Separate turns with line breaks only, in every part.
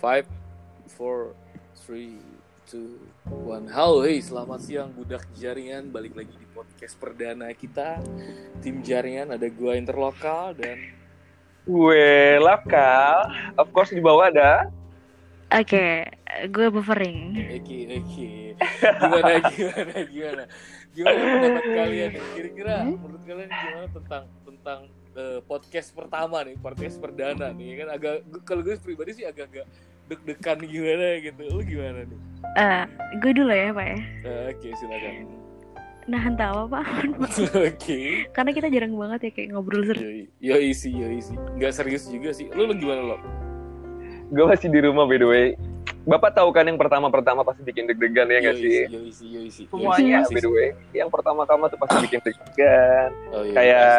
Five, four, three, two, one. Halo, hey, selamat siang budak jaringan. Balik lagi di podcast perdana kita. Tim jaringan ada gua interlokal dan
Gue lokal, of course di bawah ada.
Oke, gue buffering.
Eki, Eki. Gimana, gimana, gimana? Gimana pendapat kalian? Kira-kira menurut kalian gimana tentang tentang eh, podcast pertama nih, podcast perdana nih? Kan agak kalau gue pribadi sih agak-agak deg-degan gimana gitu. Lu gimana nih?
Eh, gue dulu ya pak ya.
Eh, Oke, silakan.
Nahan tawa pak,
Oke.
karena kita jarang banget ya kayak ngobrol serius.
Yoi sih, yoi sih. Nggak serius juga sih. Lu, lu gimana lo?
Gue masih di rumah by the way. Bapak tahu kan yang pertama-pertama pasti bikin deg-degan ya nggak sih?
Yoi sih, yoi sih.
Semuanya by the way. Yang pertama-tama tuh pasti bikin deg-degan.
Oh, iya,
Kayak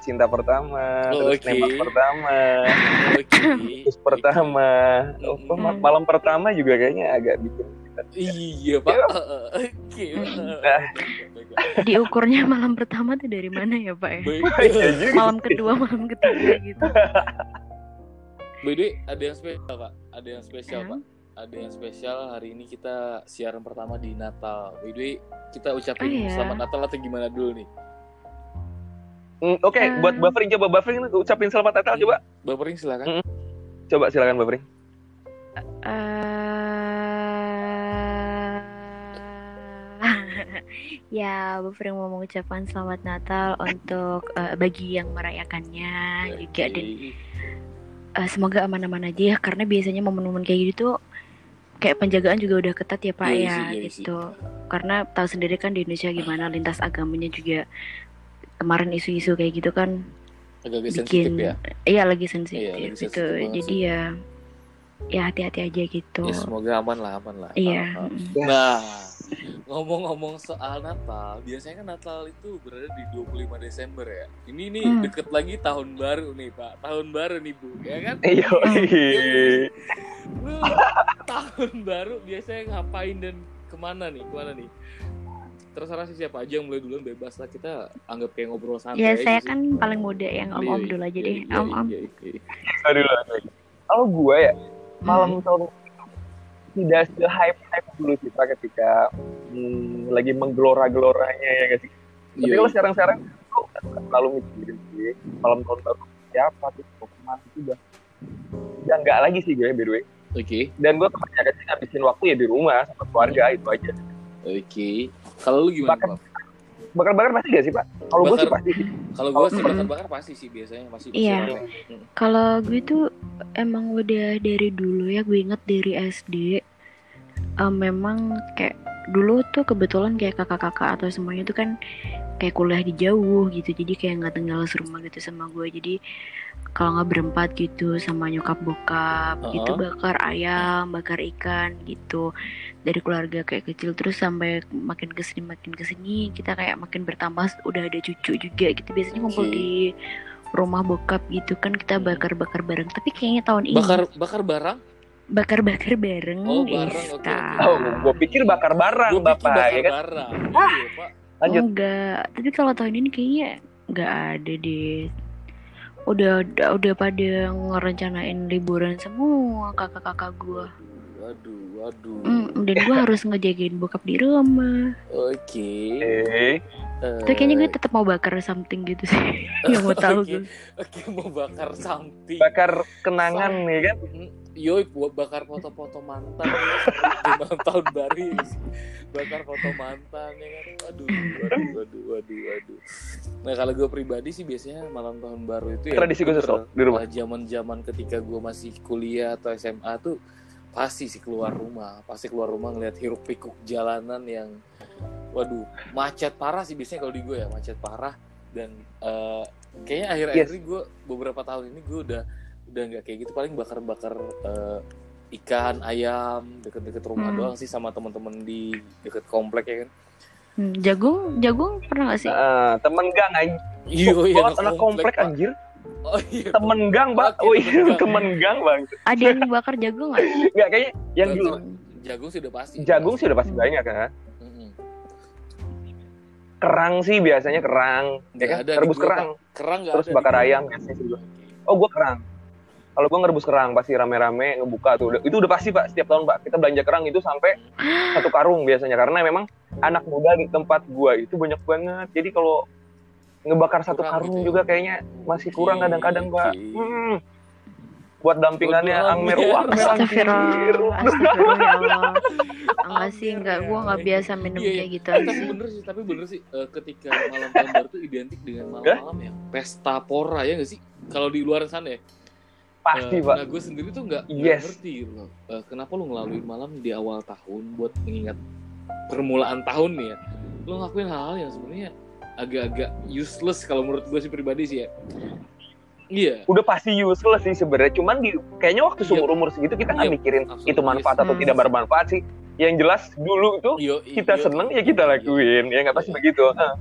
cinta pertama,
Oh,
terus
oke.
nembak pertama. terus pertama.
Mm,
Oh,
mm.
malam pertama juga kayaknya agak bikin
Iya, Pak. Oke.
Nah.
Diukurnya malam pertama tuh dari mana ya pak ya?
Baik.
Iya.
Malam kedua, malam ketiga gitu.
By the way, ada yang spesial, Pak. Ada yang spesial,
Hmm.
Pak. Ada yang spesial hari ini kita siaran pertama di Natal. By the way, kita ucapin
Oh, iya.
selamat Natal atau gimana dulu nih?
Mm, Oke,
Eh.
buat buffering coba buffering ucapin selamat Natal coba.
Bapak Ring silakan.
Coba silakan buffering.
Eh, ya, buffering mau mengucapkan selamat Natal untuk eh, bagi yang merayakannya juga dan
Oke.
eh, semoga aman-aman aja ya karena biasanya momen-momen kayak gitu tuh kayak penjagaan juga udah ketat ya Pak
Iya
ya
sih, iya sih.
gitu. Karena tahu sendiri kan di Indonesia gimana lintas agamanya juga kemarin isu-isu kayak gitu kan
Sensitif
bikin
ya.
iya lagi sensitif
Iya, lagi
gitu.
sensitif banget
Jadi
sih.
ya ya hati-hati aja gitu.
Ya, semoga aman lah, aman lah.
Iya. Mm.
Nah, ngomong-ngomong soal Natal, biasanya kan Natal itu berada di 25 Desember ya. Ini nih
Hmm.
deket lagi tahun baru nih, Pak. Tahun baru nih, Bu, ya kan?
Iya.
Lu tahun baru biasanya ngapain dan ke mana nih? Ke mana nih? Terserah sih siapa aja yang mulai duluan bebas lah kita anggap kayak ngobrol santai
Ya saya
sih.
kan paling muda yang
Iya,
om-om
iya,
dulu aja
iya,
deh.
iya,
Om-om.
Aduh, aduh. Kalau gue ya malam
Hmm.
tahun tidak se hype hype dulu sih Pak ketika hmm, lagi menggelora-geloranya ya guys. Tapi
Iya,
kalau sekarang-sekarang aku terlalu mikirin sih malam tahun baru siapa tuh mau ke mana itu udah udah nggak lagi sih gue by the way.
Oke,
Dan gue kebanyakan sih ngabisin waktu ya di rumah sama keluarga itu aja.
Oke. Kalau lu gimana, Pak?
Bakar-bakar pasti gak sih Pak? Kalau gue sih pasti.
Kalau gua sih bakar-bakar pasti sih biasanya masih
Iya.
masih rame. Mm.
Kalau gue tuh emang udah dari dulu ya gue inget dari SD em, memang kayak dulu tuh kebetulan kayak kakak-kakak atau semuanya tuh kan kayak kuliah di jauh gitu jadi kayak nggak tinggal serumah gitu sama gue jadi kalau nggak berempat gitu sama nyokap bokap gitu
Uh-uh.
bakar ayam bakar ikan gitu dari keluarga kayak kecil terus sampai makin ke sini makin ke sini kita kayak makin bertambah udah ada cucu juga gitu biasanya ngumpul
Oke.
di rumah bokap gitu kan kita bakar-bakar bareng tapi kayaknya tahun ini
Bakar bakar barang?
bakar-bakar bareng
Oh, bareng, oke.
Oh, gue pikir bakar barang
Gua pikir
Bapak
bakar
ya kan.
barang. Iya, Pak.
Lanjut.
enggak tapi kalau tahun ini kayaknya nggak ada deh udah udah, udah pada ngerencanain liburan semua kakak-kakak gua
Waduh, waduh.
Mm, dan gua harus ngejagain bokap di rumah
Oke.
Eh,
Eh,
tapi kayaknya gue tetap mau bakar something gitu sih nggak mau tahu
Oke.
gue
Oke, mau bakar something.
bakar kenangan nih kan.
Yoi, buat bakar foto-foto mantan ya, di malam tahun baru ya. Bakar foto mantan ya kan. Waduh waduh waduh waduh waduh. Nah kalau gue pribadi sih biasanya malam tahun baru itu ya
Tradisi khusus
bener,
loh di rumah.
zaman zaman ketika gue masih kuliah atau SMA tuh pasti sih keluar rumah. Pasti keluar rumah ngeliat hiruk pikuk jalanan yang waduh macet parah sih biasanya kalau di gue ya macet parah. Dan eh, kayaknya akhir-akhir
Yes.
ini gue beberapa tahun ini gue udah udah nggak kayak gitu paling bakar-bakar eh, ikan ayam deket-deket rumah
Hmm.
doang sih sama temen-temen di deket komplek ya kan
Hmm, jagung jagung pernah gak sih
Ah, temen gang anjir.
iya iya
Buat anak komplek
Pak.
anjir.
oh iya
Temen gang.
Oke,
Oh
temen
iya,
gang.
temen gang, Bang.
ada yang bakar jagung gak
Enggak kayaknya yang dulu
jagung sih udah pasti
jagung sih udah pasti
Hmm.
banyak kan. Kerang sih biasanya kerang, ya
Nggak
kan?
ada
Rebus kerang.
kerang nggak
Terus
ada
bakar ayam biasanya sih. Oh, gua kerang. Kalau gue ngerebus kerang pasti rame-rame ngebuka tuh. Udah- Itu udah pasti pak setiap tahun pak. Kita belanja kerang itu sampai satu karung biasanya karena memang anak muda di tempat gua itu banyak banget. Jadi kalau ngebakar satu
Kurang
karung
gitu ya?
juga kayaknya masih kurang
Oke,
kadang-kadang pak.
oke.
Hmm. Buat dampingannya Angmer wah Angmer.
Enggak sih, enggak. Gua nggak biasa minum
Iya, iya.
kayak gitu
tapi
sih.
bener sih, tapi bener sih eh, ketika malam tahun baru tuh identik dengan malam-malam yang pesta pora ya nggak sih? Kalau di luar sana ya.
Pasti
Eh,
pak.
Nah gue sendiri tuh nggak
Yes.
ngerti gitu loh. Eh, kenapa lu ngelaluin malam di awal tahun buat mengingat permulaan tahun nih ya. Lu ngakuin hal-hal yang sebenarnya agak-agak useless kalau menurut gue sih pribadi sih ya. Iya.
Udah pasti useless sih sebenarnya. Cuman di kayaknya waktu
Iya.
seumur umur segitu kita nggak
Iya,
mikirin
absolutely.
itu manfaat atau
Hmm.
tidak bermanfaat sih. Yang jelas dulu tuh
Yo,
kita
yo,
seneng ya kita
iya.
lakuin ya nggak pasti
Iya.
begitu Heeh.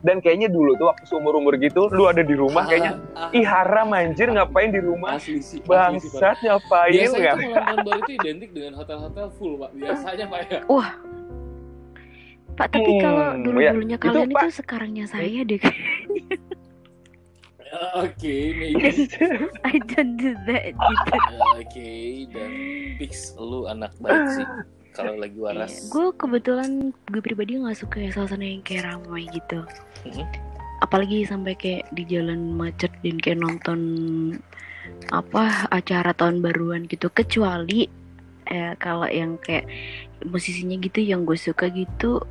Dan kayaknya dulu tuh waktu seumur umur gitu lu ada di rumah kayaknya
Ah, ah,
ih haram anjir ngapain di rumah
asli sih, asli sih,
bangsat ngapain
Biasanya
nggak
itu malam baru itu identik dengan hotel-hotel full, Pak. Biasanya, Pak ya.
Pak, tapi
Hmm,
kalau
ya.
dulu-dulunya
Itu,
kalian itu,
Pak.
sekarangnya saya deh.
Oke, maybe.
I don't do that.
Oke, dan fix lu anak baik sih. Kalau lagi waras.
Gue kebetulan gue pribadi nggak suka ya suasana yang kayak ramai gitu.
Mhm.
Apalagi sampai kayak di jalan macet dan kayak nonton apa acara tahun baruan gitu. Kecuali eh, kalau yang kayak musisinya gitu yang gue suka gitu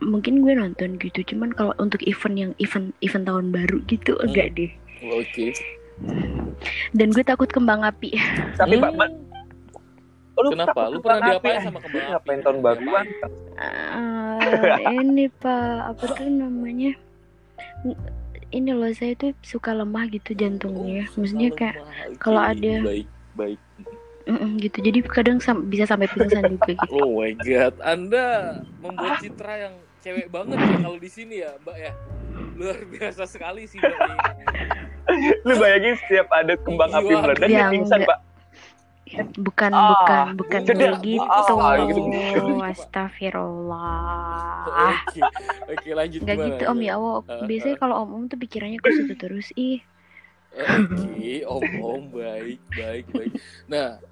mungkin gue nonton gitu cuman kalau untuk event yang event event tahun baru gitu
Hmm.
enggak deh
Oke.
dan gue takut kembang api
tapi
Hmm.
Lu
Kenapa? Lu pernah diapain sama kembang api?
ngapain tahun baruan
Ah, ini pak. Apa tuh namanya? Ini loh saya tuh suka lemah gitu jantungnya.
Oh,
maksudnya kayak kalau ada-
baik, baik.
mm-mm, gitu. Jadi kadang sam- bisa sampai pingsan juga gitu.
Oh my god, Anda membuat citra yang cewek banget ya kalau di sini ya, Mbak ya. Luar biasa sekali sih Mbak
lu bayangin setiap ada kembang api meledak dia pingsan
enggak.
pak
bukan
Ah,
bukan bukan
cedera.
gitu
Ah, gitu.
astagfirullah
Oke, oke lanjut
gitu om ya Allah
Ah,
biasanya kalau om om tuh pikirannya ke situ terus ih
Oke, om om baik, baik, baik. Nah,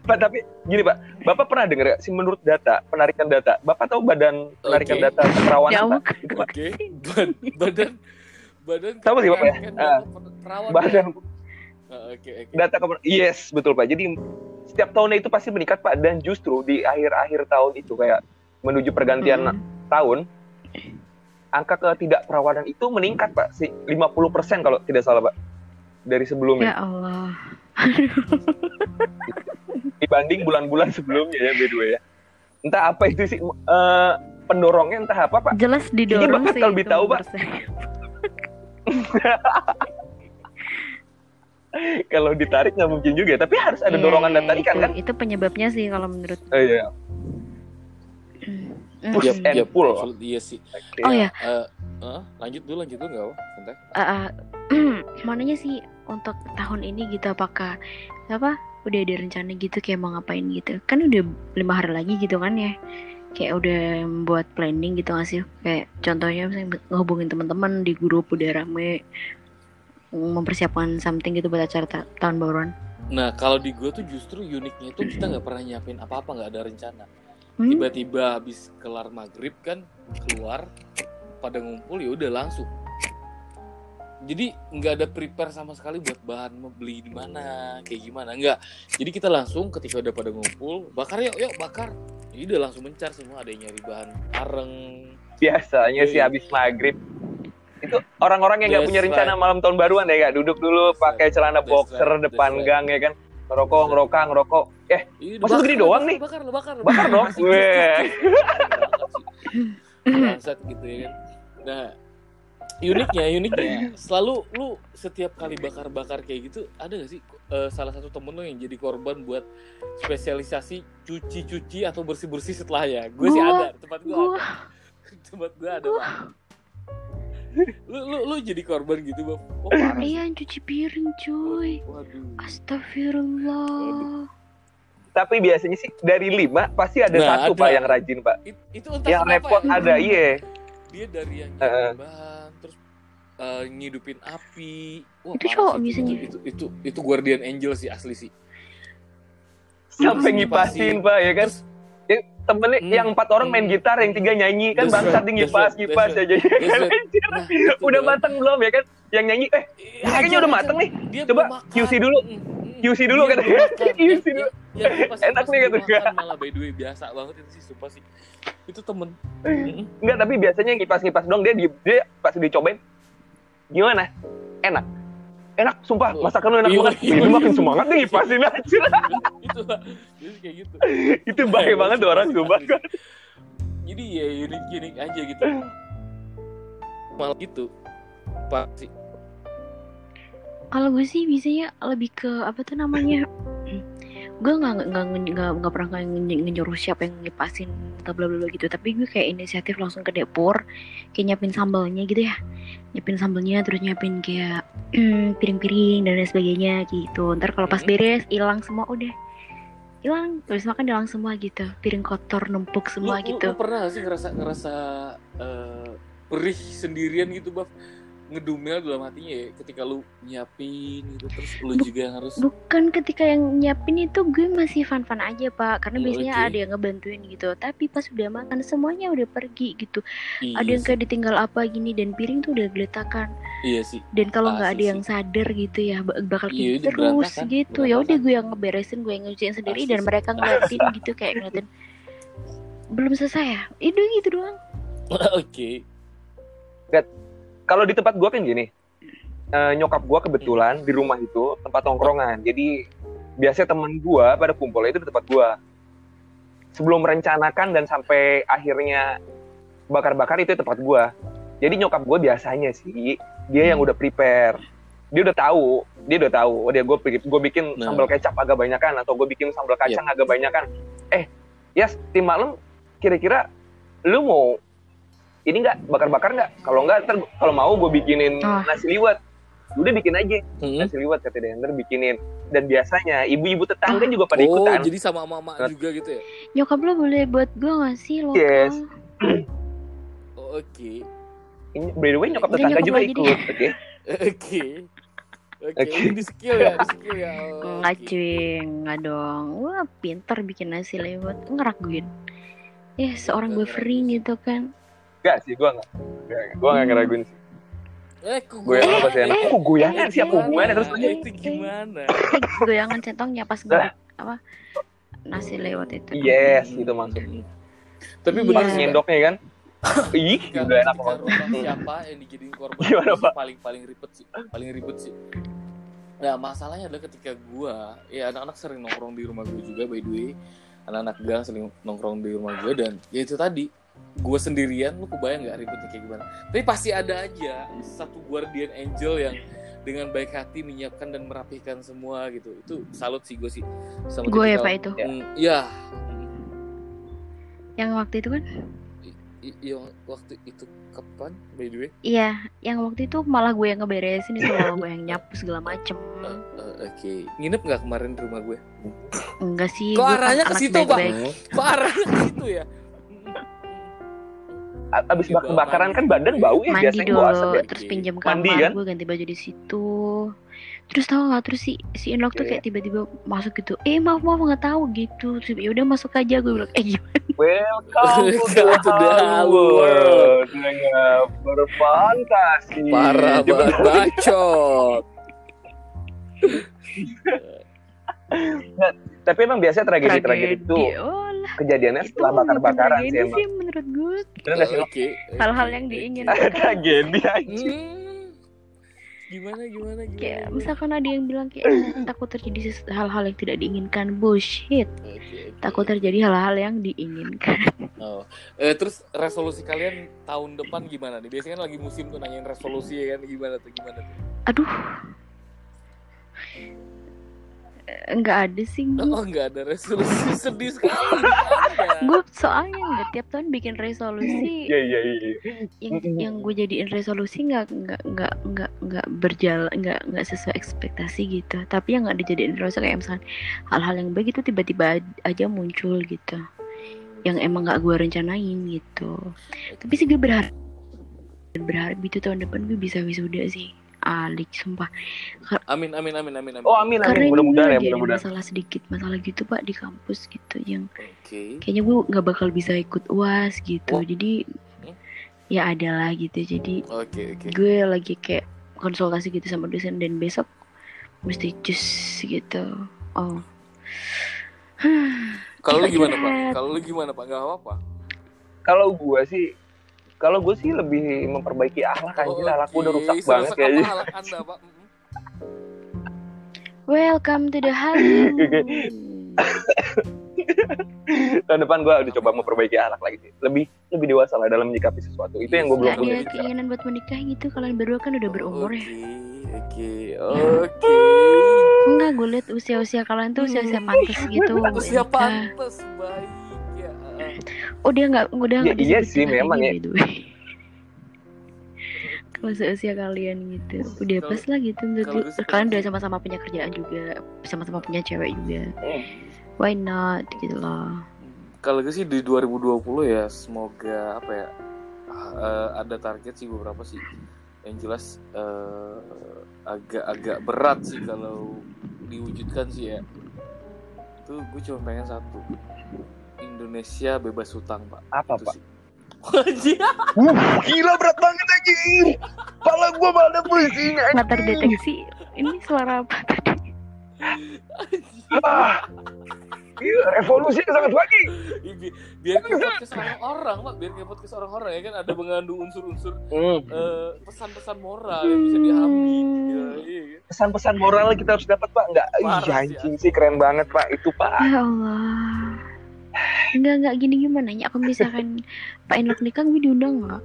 pak tapi gini pak bapak pernah dengar sih menurut data penarikan data bapak tahu badan penarikan
Oke.
data kerawanan
Ya,
pak
oke, Bad- badan badan
Tahu sih, Bapak ya? Ah.
perawat.
badan
Oke, oke.
data yes betul pak. Jadi setiap tahunnya itu pasti meningkat pak. Dan justru di akhir-akhir tahun itu kayak menuju pergantian
Mm.
tahun angka ketidakperawanan itu meningkat pak. Si 50% kalau tidak salah pak. Dari sebelumnya.
Ya Allah.
Dibanding bulan-bulan sebelumnya ya by the way ya. Entah apa itu sih eh, pendorongnya entah apa pak.
Jelas didorong
Bapak
sih
kalau lebih tahu, Pak. kalau ditarik nggak mungkin juga tapi harus ada
Iya,
dorongan dan
iya,
tarikan
itu,
kan
itu penyebabnya sih kalau menurut
oh, iya.
Mm.
Push
Mm.
and pull.
Iya sih.
Oke.
Oh ya,
Eh, eh, lanjut dulu, lanjut dulu nggak? Santai.
uh, mananya sih untuk tahun ini gitu apakah apa udah ada rencana gitu kayak mau ngapain gitu kan udah lima hari lagi gitu kan ya kayak udah buat planning gitu gak sih kayak contohnya misalnya ngehubungin teman-teman di grup udah rame mempersiapkan something gitu buat acara ta- tahun baruan
Nah, kalau di gue tuh justru uniknya itu kita nggak pernah nyiapin apa-apa, nggak ada rencana.
Hmm?
Tiba-tiba habis kelar maghrib kan keluar pada ngumpul ya udah langsung. Jadi nggak ada prepare sama sekali buat bahan mau beli di mana, kayak gimana, nggak. Jadi kita langsung ketika udah pada ngumpul, bakar yuk, yuk bakar. Jadi udah langsung mencar semua, ada yang nyari bahan areng.
biasanya sih
Iya.
habis maghrib itu orang-orang yang nggak punya rencana malam tahun baruan ya kak? Duduk dulu pakai celana
That's
boxer
right.
depan
That's right.
gang ya kan? Ngerokok ngerokok ngerokok. Eh
Ih,
Masa segini doang nih?
Bakar, lu bakar, lu
bakar. Dong.
Masih
Weh.
bangsat gitu ya kan? Nah uniknya uniknya selalu lu setiap kali bakar-bakar kayak gitu ada gak sih eh, salah satu temen lu yang jadi korban buat spesialisasi cuci-cuci atau bersih-bersih setelahnya? Gue sih
Gua-
ada tempat gue
gua-
ada. tempat gue ada Pak. Lu, lu lu jadi korban gitu bang oh sih.
iya yang cuci piring cuy
waduh
astagfirullah
tapi biasanya sih dari lima pasti ada
Nah,
satu
ada.
pak yang rajin pak
It- itu entah
yang
kenapa
repot
ya.
ada iya
dia dari yang nyari bahan terus eh, ngidupin api. Wah,
Itu
parah
cowok
sih, itu, itu, itu, itu guardian angel sih asli sih.
Sampai ngipasin, Pak, ya kan?
Terus,
Yang temennya
Hmm.
yang empat orang main
Hmm.
gitar, yang tiga nyanyi kan bangsat
right,
ngipas
that's
aja. ya kan?
Nah,
Udah
kan.
mateng belum ya kan? Yang nyanyi eh
Iya,
kayaknya udah mateng nih.
Dia
Coba. QC dulu.
Mm, mm.
QC dulu
belum makan.
QC
Ya,
dulu.
ya, ya, pas-
Enak
pas
nih kata gue.
makan malah by the way biasa banget itu sih sumpah sih. Itu temen. Mm,
Enggak, tapi biasanya ngipas-ngipas dong dia di dia pas dicobain gimana? Enak. Enak, sumpah.
Oh.
Masakan lu enak
Iya,
banget.
iya,
Ini
iya.
makin semangat nih ngipasin aja.
itu lah. Jadi kayak gitu.
Itu baik banget tuh orang sumpah.
Jadi ya unik-unik aja gitu. Malah gitu. Pak sih.
Kalau gue sih biasanya lebih ke apa tuh namanya? gue nggak nggak nggak nggak pernah nge- nge- nyuruh siapa yang ngipasin atau bla bla bla gitu tapi gue kayak inisiatif langsung ke dapur kayak nyiapin sambalnya gitu ya nyiapin sambalnya terus nyiapin kayak piring-piring dan lain sebagainya gitu ntar kalau pas
Mhm.
beres hilang semua udah hilang terus makan hilang semua gitu piring kotor numpuk semua
lu,
gitu
Lu, lu pernah gak sih ngerasa ngerasa eh, perih sendirian gitu, Baf? Ngedumel dalam hatinya ya ketika lu nyiapin gitu terus lu
Bu-
juga yang harus
Bukan ketika yang nyiapin itu gue masih fun-fun aja pak Karena
Oh,
biasanya
oke.
ada yang ngebantuin gitu Tapi pas udah makan semuanya udah pergi gitu
Iya
Ada yang
sih.
kayak ditinggal apa gini dan piring tuh udah geletakan
Iya sih.
Dan kalau nggak
Asli
ada yang
sih.
sadar gitu ya bak- bakal
Iya,
terus gitu ya udah gue yang ngeberesin gue yang nyuciin sendiri
Asli
dan
sih.
mereka ngeliatin gitu kayak ngeliatin belum selesai ya itu gitu doang
Oke.
Kalau di tempat gua kan gini. eh, nyokap gua kebetulan di rumah itu tempat tongkrongan. Jadi biasanya temen gua pada kumpulnya itu di tempat gua. Sebelum merencanakan dan sampai akhirnya bakar-bakar itu di tempat gua. Jadi nyokap gua biasanya sih dia yang udah prepare. Dia udah tahu, dia udah tahu. Oh dia gue gue bikin
Nah.
sambal kecap agak banyakan atau gue bikin sambal kacang agak banyakan. Eh, Yas, tim malam kira-kira lu mau ini nggak bakar-bakar nggak? Kalau nggak, ntar kalau mau gue bikinin
Ah.
nasi liwet. Udah bikin aja
Hmm?
nasi liwet kata dia, ntar bikinin. Dan biasanya ibu-ibu tetangga
Ah.
juga pada
Oh,
ikutan.
jadi sama mama juga gitu ya?
Nyokap lo boleh buat gue gak sih lokal
Yes.
Oh, Oke.
Ini, by the way nyokap
Udah,
tetangga
nyokap
juga
lo
ikut, oke?
Oke. Oke,
Oke.
ini di skill ya, di skill ya. Oh,
Enggak
oke.
cuy, enggak dong. Wah pinter bikin nasi lewat, ngeraguin. Ya seorang
Enggak
buffering
ngeraguin.
gitu kan.
Enggak sih, gue nggak. Gue nggak ngeraguin sih.
Eh, kok
Gue yang apa sih enak?
eh,
Kok goyangan sih apa
eh,
hubungannya terus lanjut?
Itu gimana?
Eh, goyangan centongnya pas gue apa nasi lewat itu.
Yes, itu maksudnya.
Tapi
Iya.
benar sih,
nyendoknya kan. Ih, udah enak banget. Hmm.
siapa yang dijadiin korban
Gimana, Pak?
paling paling ribet sih paling ribet sih nah masalahnya adalah ketika gua ya anak-anak sering nongkrong di rumah gue juga by the way anak-anak gang sering nongkrong di rumah gue dan ya itu tadi gue sendirian lu kebayang nggak ribetnya kayak gimana tapi pasti ada aja satu guardian angel yang dengan baik hati menyiapkan dan merapihkan semua gitu itu salut sih gue sih sama
Gue ya pak itu.
Ya.
Hmm, ya
Yang waktu itu kan?
Iya waktu itu kapan by the way
Iya, yang waktu itu malah gue yang ngeberesin itu malah gue yang nyapu segala macem.
Eh, eh, Oke, nginep nggak kemarin di rumah gue?
Enggak sih.
Kok
gue
arahnya ke situ, Pak? Kok arahnya ke situ ya?
Abis
Iya,
bakar-bakaran
Bang.
kan badan bau ya
Mandi
biasanya bau asap
dulu,
ya.
terus pinjam
Mandi,
kamar,
kan?
gue ganti baju di situ. Terus tahu nggak terus si si Inlock tuh kayak tiba-tiba masuk gitu. Eh maaf maaf nggak tahu gitu. Terus ya udah masuk aja gue bilang eh gimana?
Welcome to the
world.
dengan berfantasi.
Parah
Coba-
banget, bacot.
Tapi emang biasanya tragedi-tragedi itu
Oh lah,
kejadiannya
itu
setelah bakar-bakaran sih emang.
sih menurut gue.
Bener nggak sih? Nok?
Oke.
Hal-hal
oke,
yang diinginkan.
tragedi aja.
Hmm. Gimana gimana gimana?
Kayak misalkan ada yang bilang kayak "Eh, takut terjadi hal-hal yang tidak diinginkan. Bullshit.
Oke, oke.
Takut terjadi hal-hal yang diinginkan.
Oh. Eh, terus resolusi kalian tahun depan gimana nih? Biasanya kan lagi musim tuh nanyain resolusi ya kan gimana tuh gimana tuh?
Aduh. Enggak ada sih gue.
Oh enggak ada resolusi sedih sekali. Nggak.
Gue soalnya nggak tiap tahun bikin resolusi
Iya iya iya.
yang yang gue jadiin resolusi nggak nggak nggak nggak nggak berjalan nggak nggak sesuai ekspektasi gitu tapi yang nggak dijadiin resolusi kayak misalkan hal-hal yang baik itu tiba-tiba aja muncul gitu yang emang nggak gue rencanain gitu tapi sih gue berharap berharap itu tahun depan gue bisa wisuda sih alik sumpah
Amin amin amin amin amin.
Oh amin
karena
amin mudah-mudahan
gue
ya mudah-mudahan.
masalah sedikit masalah gitu pak di kampus gitu yang
Oke.
kayaknya gue nggak bakal bisa ikut uas gitu
Oh.
jadi
Hmm.
ya ada lah gitu jadi
Oke oke.
gue lagi kayak konsultasi gitu sama dosen dan besok mesti cus gitu oh
Kalau lu gimana pak? Kalau lu gimana pak? Gak apa-apa.
Kalau gua sih kalau gue sih lebih memperbaiki akhlak anjir, akhlak gua udah rusak banget kayaknya.
anda pak?
Welcome to the house
Tahun depan gue udah coba memperbaiki akhlak lagi sih. Lebih lebih dewasa lah dalam menyikapi sesuatu. Itu yang gue belum punya.
ada keinginan buat menikah gitu kalian berdua kan udah berumur ya
Oke oke
enggak gue liat usia-usia kalian tuh usia-usia pantas gitu
Usia pantas baik.
Oh dia nggak udah
Ya,
nggak
iya
disebut
sih,
lagi
memang ya.
kalau seusia kalian gitu udah
Kalau-
pas lah gitu menurut
sih
kalian udah sama-sama punya kerjaan juga sama-sama punya cewek juga
Hmm.
why not gitu loh
Kalau gue sih di 2020 ya semoga apa ya eh, ada target sih beberapa sih. Yang jelas eh, agak-agak berat sih kalau diwujudkan sih ya. Itu gue cuma pengen satu. Indonesia bebas hutang, Pak.
Apa
Itu
pak?
Anjir.
Uh, gila berat banget anjir. Pala gue malah pusing
nggak terdeteksi ini suara apa tadi
Ah. Gila, revolusi sangat pagi.
Bi- biar kayak podcast orang-orang, Pak. Biar kayak podcast orang-orang ya kan ada mengandung unsur-unsur
Hmm.
eh, pesan-pesan moral yang bisa diambil. Gitu. Iya, kan?
Pesan-pesan moral kita harus dapat pak. Enggak, iya anjing sih keren banget pak. Itu pak.
ya Allah Enggak, enggak gini gimana ya Kalau misalkan Pak Enok nikah gue diundang nggak?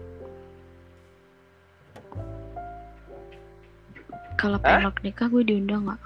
Kalau Pak? Enok nikah gue diundang nggak?